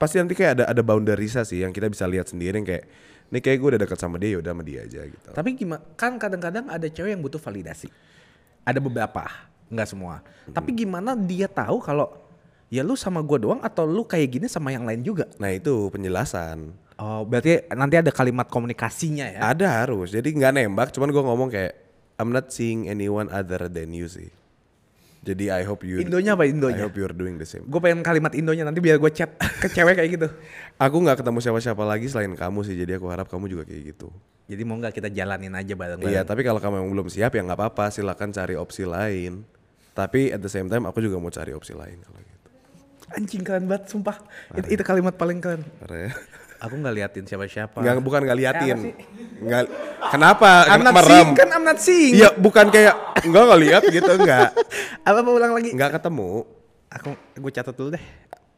B: pasti nanti kayak ada ada boundaries sih yang kita bisa lihat sendiri yang kayak ini kayak gue udah dekat sama dia ya udah sama dia aja gitu.
A: Tapi gimana? Kan kadang-kadang ada cewek yang butuh validasi. Ada beberapa, nggak semua. Tapi gimana dia tahu kalau ya lu sama gue doang atau lu kayak gini sama yang lain juga?
B: Nah itu penjelasan.
A: Oh, berarti nanti ada kalimat komunikasinya ya?
B: Ada harus. Jadi nggak nembak, cuman gue ngomong kayak I'm not seeing anyone other than you sih. Jadi I hope you
A: Indonya apa
B: I
A: Indonya?
B: hope you're doing the same.
A: Gue pengen kalimat Indonya nanti biar gue chat ke cewek kayak gitu. [laughs]
B: Aku nggak ketemu siapa-siapa lagi selain kamu sih. Jadi aku harap kamu juga kayak gitu.
A: Jadi mau nggak kita jalanin aja bareng-bareng.
B: Iya, tapi kalau kamu yang belum siap ya nggak apa-apa. Silakan cari opsi lain. Tapi at the same time aku juga mau cari opsi lain kalau gitu.
A: Anjing keren banget, sumpah. Itu, itu kalimat paling keren.
B: Karena ya. [laughs]
A: Aku nggak liatin siapa-siapa.
B: Nggak, bukan nggak liatin. Nggak, kenapa?
A: I'm not
B: Merem.
A: seeing, kan I'm not seeing.
B: Iya, bukan kayak nggak nggak lihat gitu nggak. [laughs]
A: Apa apa ulang lagi?
B: Nggak ketemu.
A: Aku gue catat dulu deh.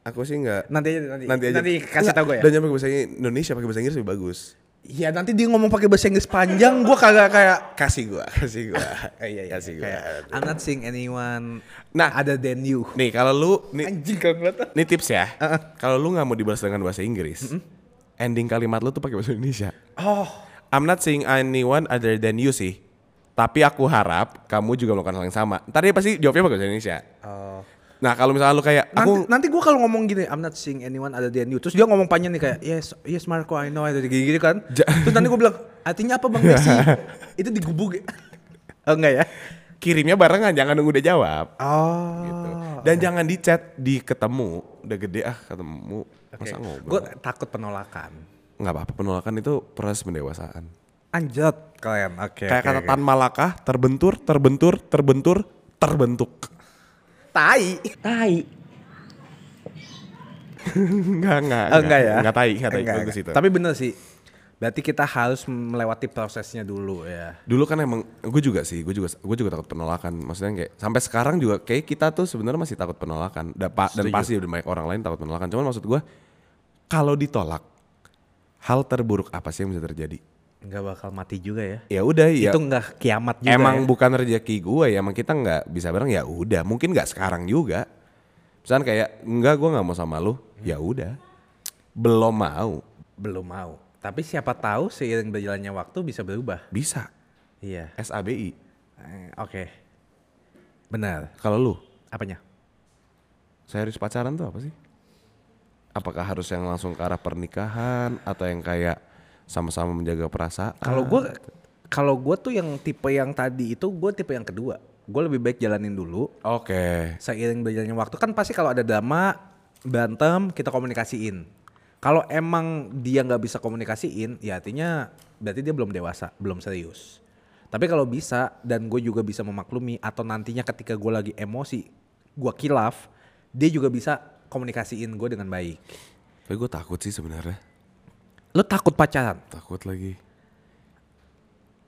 B: Aku sih nggak.
A: Nanti aja nanti.
B: Nanti aja.
A: Nanti kasih tau gue ya.
B: Dan pakai bahasa Indonesia, pakai bahasa Inggris lebih bagus.
A: Iya nanti dia ngomong pakai bahasa Inggris panjang, gue kagak kayak.
B: Kasih gua, kasih gua.
A: Eh, [laughs] iya, iya,
B: kasih gua.
A: kayak, I'm not seeing anyone
B: Nah.
A: other than you.
B: Nih kalau lu nih
A: Anjing banget.
B: Ini tips ya. Kalau lu nggak mau dibalas dengan bahasa Inggris, ending kalimat lu tuh pakai bahasa Indonesia.
A: Oh,
B: I'm not saying anyone other than you sih. Tapi aku harap kamu juga melakukan hal yang sama. Ntar dia pasti jawabnya pakai bahasa Indonesia.
A: oh.
B: Nah kalau misalnya lu kayak
A: Nanti,
B: aku
A: nanti gue kalau ngomong gini, I'm not seeing anyone other than you. Terus dia ngomong panjang nih kayak, yes, yes Marco, I know, ada gini-gini kan.
B: Ja-
A: Terus nanti gue bilang, artinya apa Bang Messi? [laughs] itu digubuk? Oh [laughs] enggak ya?
B: Kirimnya barengan, jangan nunggu dia jawab.
A: Oh.
B: Gitu. Dan jangan di chat di ketemu, udah gede ah ketemu, masa
A: Gue
B: ngobrol.
A: takut penolakan.
B: Nggak apa-apa penolakan itu proses pendewasaan.
A: Anjot, keren. Oke.
B: Kayak
A: oke,
B: kata
A: oke.
B: Tan Malaka, terbentur, terbentur, terbentur, terbentuk.
A: tai. Tai. [laughs]
B: enggak, enggak,
A: Oh, enggak ya?
B: Enggak tai, enggak tai.
A: Enggak, enggak. Tapi bener sih. Berarti kita harus melewati prosesnya dulu ya.
B: Dulu kan emang gue juga sih, gue juga gue juga takut penolakan. Maksudnya kayak sampai sekarang juga kayak kita tuh sebenarnya masih takut penolakan. Da- pa- Dan, pasti udah banyak orang lain takut penolakan. Cuman maksud gue kalau ditolak hal terburuk apa sih yang bisa terjadi?
A: Nggak bakal mati juga ya.
B: Ya udah ya.
A: Itu nggak kiamat juga
B: emang
A: ya.
B: bukan rezeki gue ya, emang kita nggak bisa bareng ya udah. Mungkin nggak sekarang juga. Misalnya kayak enggak gue nggak mau sama lu, ya udah. Belum mau,
A: Belum mau. Tapi siapa tahu seiring berjalannya waktu bisa berubah.
B: bisa.
A: Iya.
B: SABI.
A: Eh, Oke. Benar.
B: Kalau lu,
A: Apanya?
B: serius pacaran tuh apa sih? Apakah harus yang langsung ke arah pernikahan atau yang kayak sama-sama menjaga perasaan?
A: Kalau gue kalau gue tuh yang tipe yang tadi itu gue tipe yang kedua. Gue lebih baik jalanin dulu.
B: Oke.
A: Seiring berjalannya waktu kan pasti kalau ada drama berantem kita komunikasiin. Kalau emang dia nggak bisa komunikasiin, ya artinya berarti dia belum dewasa, belum serius. Tapi kalau bisa dan gue juga bisa memaklumi atau nantinya ketika gue lagi emosi, gue kilaf, dia juga bisa komunikasiin gue dengan baik.
B: Tapi gue takut sih sebenarnya.
A: Lo takut pacaran?
B: Takut lagi.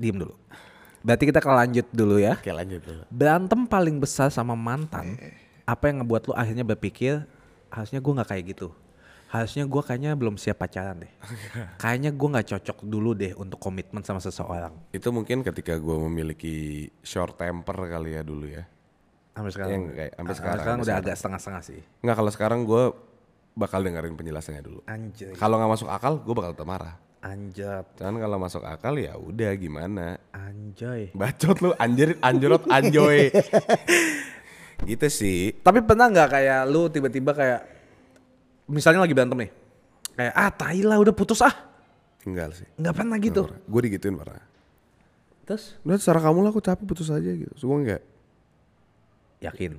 A: Diem dulu. Berarti kita ke lanjut dulu ya.
B: Oke lanjut dulu.
A: Berantem paling besar sama mantan, apa yang ngebuat lo akhirnya berpikir harusnya gue nggak kayak gitu. Harusnya gue kayaknya belum siap pacaran deh. [laughs] kayaknya gue nggak cocok dulu deh untuk komitmen sama seseorang.
B: Itu mungkin ketika gue memiliki short temper kali ya dulu ya.
A: Sampai sekarang.
B: Yang kayak- sampai
A: Ah,
B: sekarang, sampai
A: udah
B: sekarang.
A: agak setengah-setengah sih.
B: Nggak kalau sekarang gue bakal dengerin penjelasannya dulu.
A: Anjay.
B: Kalau nggak masuk akal, gue bakal tetap marah.
A: Anjat.
B: Cuman kalau masuk akal ya udah gimana.
A: Anjay.
B: Bacot lu anjir anjrot anjoy. [laughs] gitu sih.
A: Tapi pernah nggak kayak lu tiba-tiba kayak misalnya lagi berantem nih. Kayak ah tai lah udah putus ah.
B: Enggak sih.
A: Nggak pernah gitu.
B: Gue digituin pernah.
A: Terus
B: Udah secara kamu lah aku capek putus aja gitu. So, gue enggak.
A: yakin.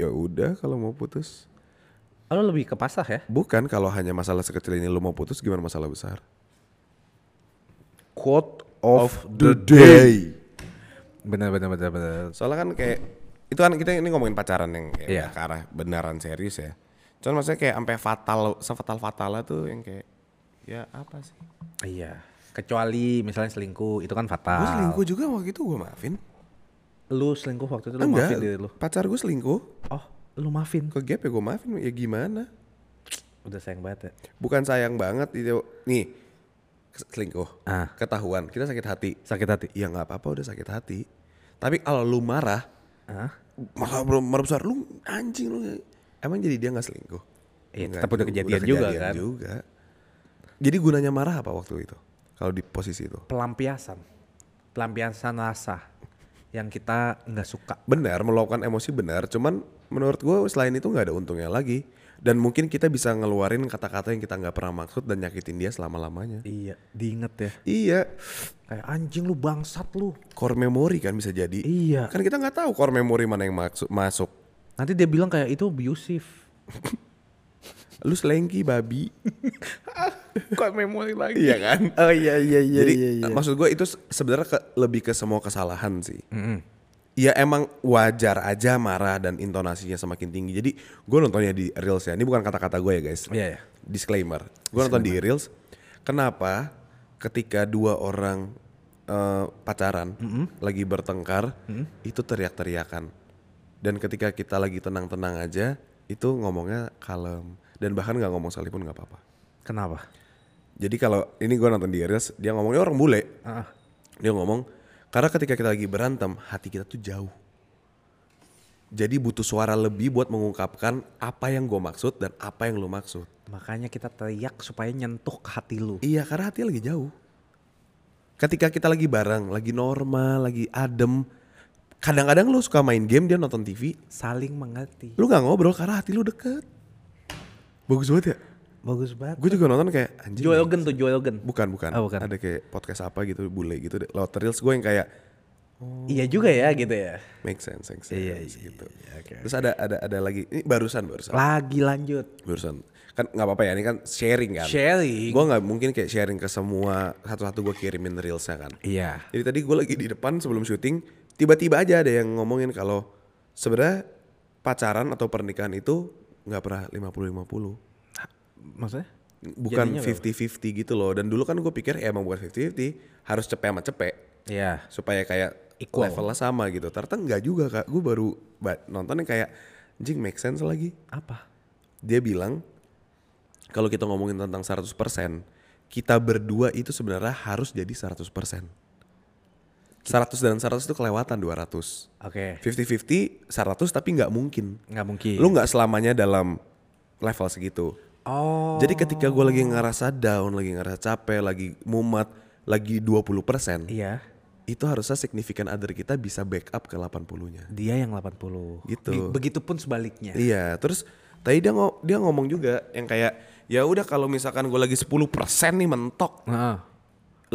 B: Ya udah kalau mau putus.
A: Oh, lu lebih ke pasrah ya?
B: Bukan kalau hanya masalah sekecil ini lu mau putus gimana masalah besar.
A: Quote of
B: the day.
A: Bener bener bener bener.
B: Soalnya kan kayak itu kan kita ini ngomongin pacaran yang kayak udah ke arah beneran serius ya. Cuman maksudnya kayak sampai fatal, sefatal fatalnya tuh yang kayak ya apa sih?
A: Iya. Kecuali misalnya selingkuh itu kan fatal.
B: Gue selingkuh juga waktu itu gue maafin.
A: Lu selingkuh waktu itu lu
B: Enggak,
A: maafin diri lu.
B: pacar gue selingkuh.
A: Oh, lu maafin.
B: Ke gap ya gue maafin, ya gimana?
A: Udah sayang banget ya.
B: Bukan sayang banget itu. Nih, selingkuh.
A: Ah.
B: Ketahuan, kita sakit hati.
A: Sakit hati.
B: Ya nggak apa-apa udah sakit hati. Tapi kalau lu marah,
A: Hah?
B: malah belum marah besar, lu anjing lu. Emang jadi dia nggak selingkuh?
A: Iya, tetap udah
B: juga,
A: kejadian juga kan.
B: juga. Jadi gunanya marah apa waktu itu? Kalau di posisi itu?
A: Pelampiasan. Pelampiasan rasa yang kita nggak suka.
B: Benar, meluapkan emosi benar. Cuman menurut gue selain itu nggak ada untungnya lagi. Dan mungkin kita bisa ngeluarin kata-kata yang kita nggak pernah maksud dan nyakitin dia selama-lamanya.
A: Iya, diinget ya.
B: Iya,
A: Kayak anjing lu bangsat lu.
B: core memory kan bisa jadi.
A: Iya.
B: Kan kita nggak tahu core memory mana yang maksud masuk.
A: Nanti dia bilang kayak itu abusive.
B: Lu selengki babi. [laughs]
A: Kok memori lagi?
B: iya kan?
A: Oh iya iya iya
B: Jadi
A: iya. iya.
B: maksud gue itu se- sebenarnya ke- lebih ke semua kesalahan sih. Ya emang wajar aja marah dan intonasinya semakin tinggi. Jadi gue nontonnya di reels ya. Ini bukan kata-kata gue ya guys.
A: Iya, iya.
B: Disclaimer. Gue nonton di reels. Kenapa ketika dua orang eh, pacaran lagi bertengkar itu teriak-teriakan. Dan ketika kita lagi tenang-tenang aja itu ngomongnya kalem. Dan bahkan nggak ngomong sekalipun nggak apa-apa.
A: Kenapa?
B: Jadi kalau ini gue nonton di Reels, dia ngomongnya orang bule.
A: Ah.
B: Dia ngomong, karena ketika kita lagi berantem, hati kita tuh jauh. Jadi butuh suara lebih buat mengungkapkan apa yang gue maksud dan apa yang lu maksud.
A: Makanya kita teriak supaya nyentuh ke hati lu.
B: Iya, karena hati lagi jauh. Ketika kita lagi bareng, lagi normal, lagi adem. Kadang-kadang lu suka main game, dia nonton TV.
A: Saling mengerti.
B: Lu gak ngobrol karena hati lu deket. Bagus banget ya.
A: Bagus banget.
B: Gue juga nonton kayak anjing.
A: Joel Rogan tuh Joel Rogan.
B: Bukan, bukan.
A: Oh, bukan.
B: Ada kayak podcast apa gitu, bule gitu. deh. Lewat Reels gue yang kayak,
A: Iya juga ya gitu ya.
B: make sense, make sense
A: Iya,
B: gitu.
A: iya, oke,
B: Terus ada ada ada lagi ini barusan barusan
A: Lagi lanjut.
B: barusan kan nggak apa-apa ya ini kan sharing kan.
A: Sharing.
B: Gue nggak mungkin kayak sharing ke semua satu-satu gue kirimin reelsnya kan.
A: Iya.
B: Jadi tadi gue lagi di depan sebelum syuting, tiba-tiba aja ada yang ngomongin kalau sebenarnya pacaran atau pernikahan itu nggak pernah 50-50.
A: Maksudnya?
B: Bukan
A: Jadinya berapa?
B: 50-50 gitu loh. Dan dulu kan gue pikir ya emang bukan 50-50, harus cepet sama cepet.
A: Iya.
B: Supaya kayak
A: Equal.
B: levelnya sama gitu. Ternyata enggak juga kak. Gue baru ba- nonton yang kayak, jing make sense lagi.
A: Apa?
B: Dia bilang, kalau kita ngomongin tentang 100%, kita berdua itu sebenarnya harus jadi 100%. 100 dan 100 itu kelewatan 200.
A: Oke.
B: 50-50, 100 tapi nggak mungkin.
A: Nggak mungkin.
B: Lu nggak selamanya dalam level segitu.
A: Oh.
B: Jadi ketika gue lagi ngerasa down, lagi ngerasa capek, lagi mumet, lagi 20%,
A: Iya.
B: itu harusnya signifikan other kita bisa backup ke 80-nya.
A: Dia yang 80.
B: Gitu.
A: Be- Begitupun sebaliknya.
B: Iya, terus tadi dia ngo- dia ngomong juga yang kayak ya udah kalau misalkan gue lagi 10% nih mentok,
A: Heeh.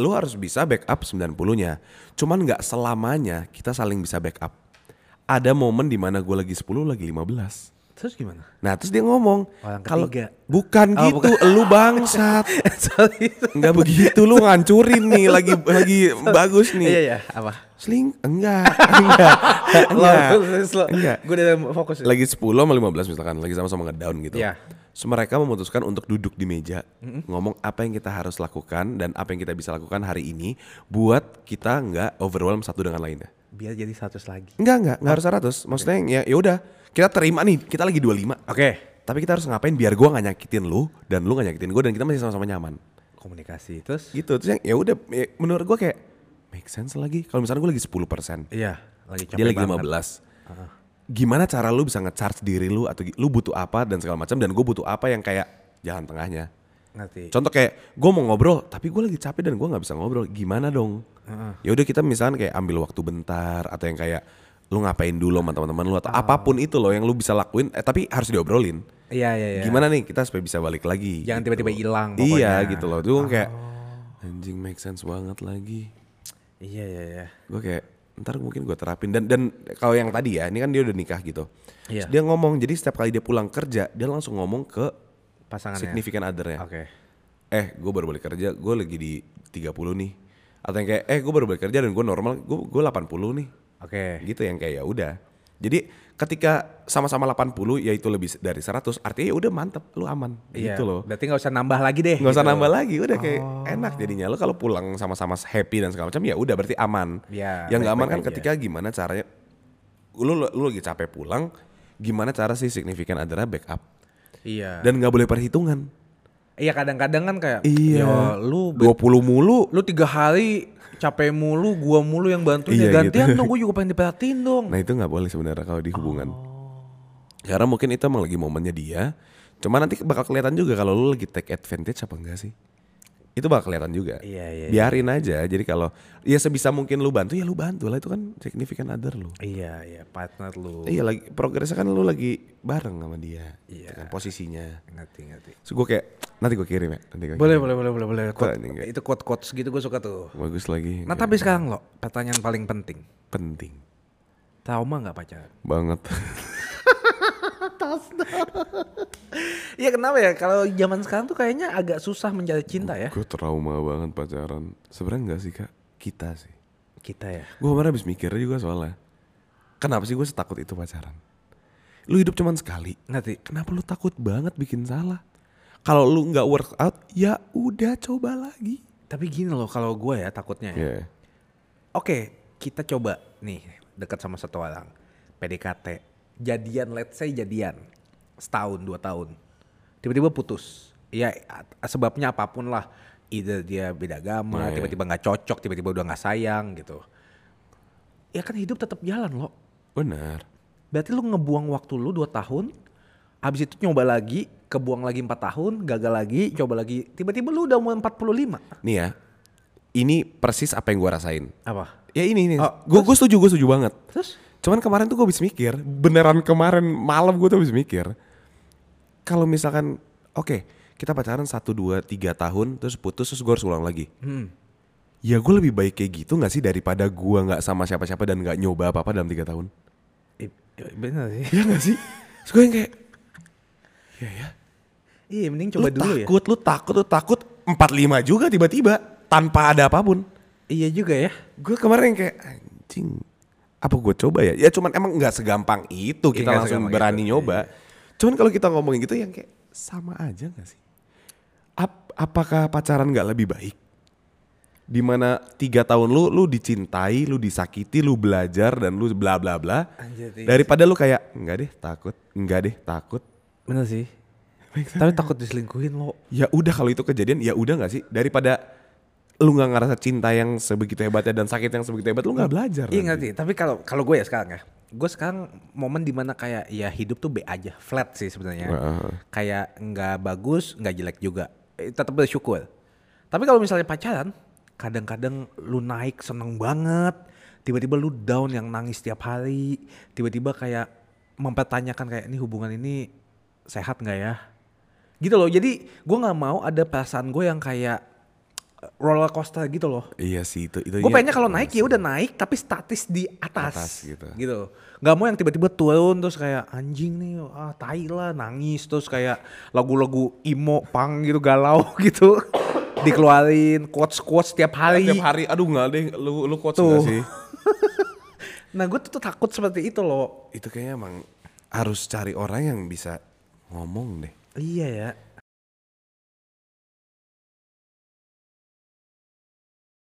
B: Lu harus bisa backup 90-nya. Cuman nggak selamanya kita saling bisa backup. Ada momen di mana gue lagi 10, lagi 15.
A: Terus gimana?
B: Nah terus dia ngomong
A: Orang
B: kalau bukan
A: Oh,
B: gitu, lu bangsat. [laughs] Enggak begitu lu ngancurin nih lagi lagi [laughs] bagus nih.
A: Iya ya, apa?
B: Sling [laughs] enggak, enggak. enggak. enggak.
A: Gue udah fokus.
B: Lagi 10 sama 15 misalkan, lagi sama-sama ngedown gitu.
A: Iya.
B: So, mereka memutuskan untuk duduk di meja, ngomong apa yang kita harus lakukan dan apa yang kita bisa lakukan hari ini buat kita nggak overwhelm satu dengan lainnya.
A: Biar jadi 100 lagi.
B: Enggak, enggak, enggak harus 100. Maksudnya ya ya udah, kita terima nih, kita lagi 25.
A: Oke.
B: Tapi kita harus ngapain biar gua nggak nyakitin lu dan lu nggak nyakitin gue dan kita masih sama-sama nyaman.
A: Komunikasi. Terus?
B: Gitu. Terus yang ya udah ya, menurut gua kayak make sense lagi. Kalau misalnya gue lagi 10%,
A: Iya. Lagi capek
B: dia lagi
A: banget.
B: 15. Gimana cara lu bisa nge-charge diri lu atau lu butuh apa dan segala macam dan gue butuh apa yang kayak jalan tengahnya.
A: Ngerti.
B: Contoh kayak gue mau ngobrol tapi gue lagi capek dan gue nggak bisa ngobrol. Gimana dong? Ya udah kita misalkan kayak ambil waktu bentar atau yang kayak lu ngapain dulu sama teman-teman lu atau apa pun itu loh yang lu bisa lakuin eh, tapi harus diobrolin.
A: Iya, iya, iya.
B: Gimana nih kita supaya bisa balik lagi?
A: Jangan
B: gitu.
A: tiba-tiba hilang
B: Iya
A: pokoknya.
B: gitu loh. Tuh kayak anjing make sense banget lagi.
A: Iya, iya, iya.
B: Gue kayak ntar mungkin gue terapin dan dan kalau yang tadi ya ini kan dia udah nikah gitu. Terus Dia ngomong jadi setiap kali dia pulang kerja dia langsung ngomong ke
A: Pasangannya.
B: significant other-nya.
A: Oke.
B: Eh gue baru balik kerja gue lagi di 30 nih. Atau yang kayak eh gue baru balik kerja dan gue normal gue gue 80 nih.
A: Oke.
B: Gitu yang kayak ya udah. Jadi ketika sama-sama 80 yaitu lebih dari 100 artinya ya udah mantep lu aman
A: Iya.
B: gitu loh.
A: Berarti nggak usah nambah lagi deh.
B: nggak usah
A: gitu.
B: nambah lagi udah kayak enak jadinya lo kalau pulang sama-sama happy dan segala macam ya udah berarti aman
A: Ya,
B: yang nggak aman kan
A: aja.
B: ketika gimana caranya lu, lu lu lagi capek pulang gimana cara sih signifikan adalah backup
A: Iya.
B: dan nggak boleh perhitungan
A: Iya kadang-kadang kan kayak
B: iya
A: "Ya, lu
B: 20 mulu
A: lu tiga hari capek mulu, gua mulu yang bantuin
B: Iya,
A: ya gantian
B: gitu.
A: dong, gua juga pengen diperhatiin dong.
B: nah itu nggak boleh sebenarnya kalau di hubungan. Karena mungkin itu emang lagi momennya dia. Cuma nanti bakal kelihatan juga kalau lu lagi take advantage apa enggak sih itu bakal kelihatan juga
A: Iya, iya, iya.
B: biarin aja jadi kalau ya sebisa mungkin lu bantu ya lu bantu lah itu kan significant other lu
A: Iya, iya, partner lu.
B: Iya lagi progresnya kan lu lagi bareng sama dia.
A: Iya.
B: Dengan posisinya.
A: Ngerti, ngerti.
B: So gue kayak nanti gue kirim ya. Nanti gua
A: Boleh,
B: kirim.
A: boleh, boleh, boleh, boleh. Quote- itu quote-quote gitu gue suka tuh.
B: Bagus lagi.
A: Nah, tapi sekarang lo, pertanyaan paling penting.
B: penting
A: Trauma nggak pacaran?
B: banget. [laughs]
A: Iya kenapa ya? Kalau zaman sekarang tuh kayaknya agak susah mencari cinta ya.
B: gue trauma banget pacaran. Sebenarnya enggak sih kak. Kita sih.
A: Kita ya.
B: Gue kemarin habis mikir juga soalnya. Kenapa sih gue setakut itu pacaran? Lu hidup cuman sekali.
A: Ngerti?
B: Kenapa lu takut banget bikin salah? Kalau lu nggak work out, ya udah coba lagi.
A: Tapi gini loh, kalau gue ya takutnya ya.
B: Ya.
A: Oke, kita coba nih dekat sama satu orang. PDKT. Jadian, let's say jadian. Setahun, dua tahun. Tiba-tiba putus. Ya sebabnya apa pun lah. Either dia beda agama,
B: Nah, iya.
A: tiba-tiba nggak cocok, tiba-tiba udah nggak sayang gitu. Ya kan hidup tetap jalan loh.
B: Benar.
A: Berarti lu ngebuang waktu lu 2 tahun, habis itu nyoba lagi, kebuang lagi 4 tahun, gagal lagi, coba lagi. Tiba-tiba lu udah umur 45.
B: Nih ya. Ini persis apa yang gue rasain.
A: Apa?
B: Ya ini nih.
A: Oh,
B: gue gue setuju, gue setuju banget.
A: Terus?
B: Cuman kemarin tuh gue habis mikir, beneran kemarin malam gue tuh habis mikir. Kalau misalkan, oke, kita pacaran satu dua tiga tahun, terus putus, terus gue harus ulang lagi.
A: Hmm.
B: Ya gue lebih baik kayak gitu nggak sih daripada gue nggak sama siapa-siapa dan nggak nyoba apa-apa dalam tiga tahun.
A: Eh, bener sih.
B: Iya nggak sih? Terus gue yang kayak, ya ya.
A: Iya, mending
B: Lu
A: coba dulu ya.
B: takut, lu takut, lu takut 45 juga tiba-tiba tanpa ada apa pun.
A: Iya juga ya.
B: Gue kemarin kayak anjing apa gue coba ya? Ya cuman emang nggak segampang itu kita
A: Iya, nggak
B: langsung
A: segampang
B: berani
A: itu,
B: nyoba. Cuman kalau kita ngomongin gitu yang kayak sama aja gak sih? Ap- apakah pacaran nggak lebih baik? Di mana tiga tahun lu lu dicintai, lu disakiti, lu belajar dan lu bla bla bla.
A: Anjir, iya
B: Daripada lu kayak enggak deh takut, enggak deh takut.
A: Bener sih. Tapi takut diselingkuhin lo.
B: Ya udah kalau itu kejadian ya udah nggak sih? Daripada lu nggak ngerasa cinta yang sebegitu hebatnya dan sakit yang sebegitu hebat lu nggak belajar.
A: Iya ngerti. Tapi kalau kalau gue ya sekarang ya, gue sekarang momen di mana kayak ya hidup tuh B aja, flat sih sebenarnya.
B: Heeh.
A: Kayak nggak bagus, nggak jelek juga. Eh, tetap bersyukur. Tapi kalau misalnya pacaran, kadang-kadang lu naik seneng banget, tiba-tiba lu down yang nangis tiap hari, tiba-tiba kayak mempertanyakan kayak ini hubungan ini sehat nggak ya? Gitu loh. Jadi gue nggak mau ada perasaan gue yang kayak roller coaster gitu loh.
B: Iya sih itu itu.
A: Gue
B: iya.
A: pengennya kalau naik ya udah naik tapi statis di atas,
B: Atas gitu.
A: gitu. Gak mau yang tiba-tiba turun terus kayak anjing nih ah tai lah nangis terus kayak lagu-lagu emo pang gitu galau [laughs] gitu dikeluarin quotes quotes tiap hari.
B: tiap hari aduh nggak deh lu lu quotes
A: Tuh.
B: nggak sih? [laughs]
A: Nah gue tuh takut seperti itu loh.
B: itu kayaknya emang harus cari orang yang bisa ngomong deh.
A: Iya ya.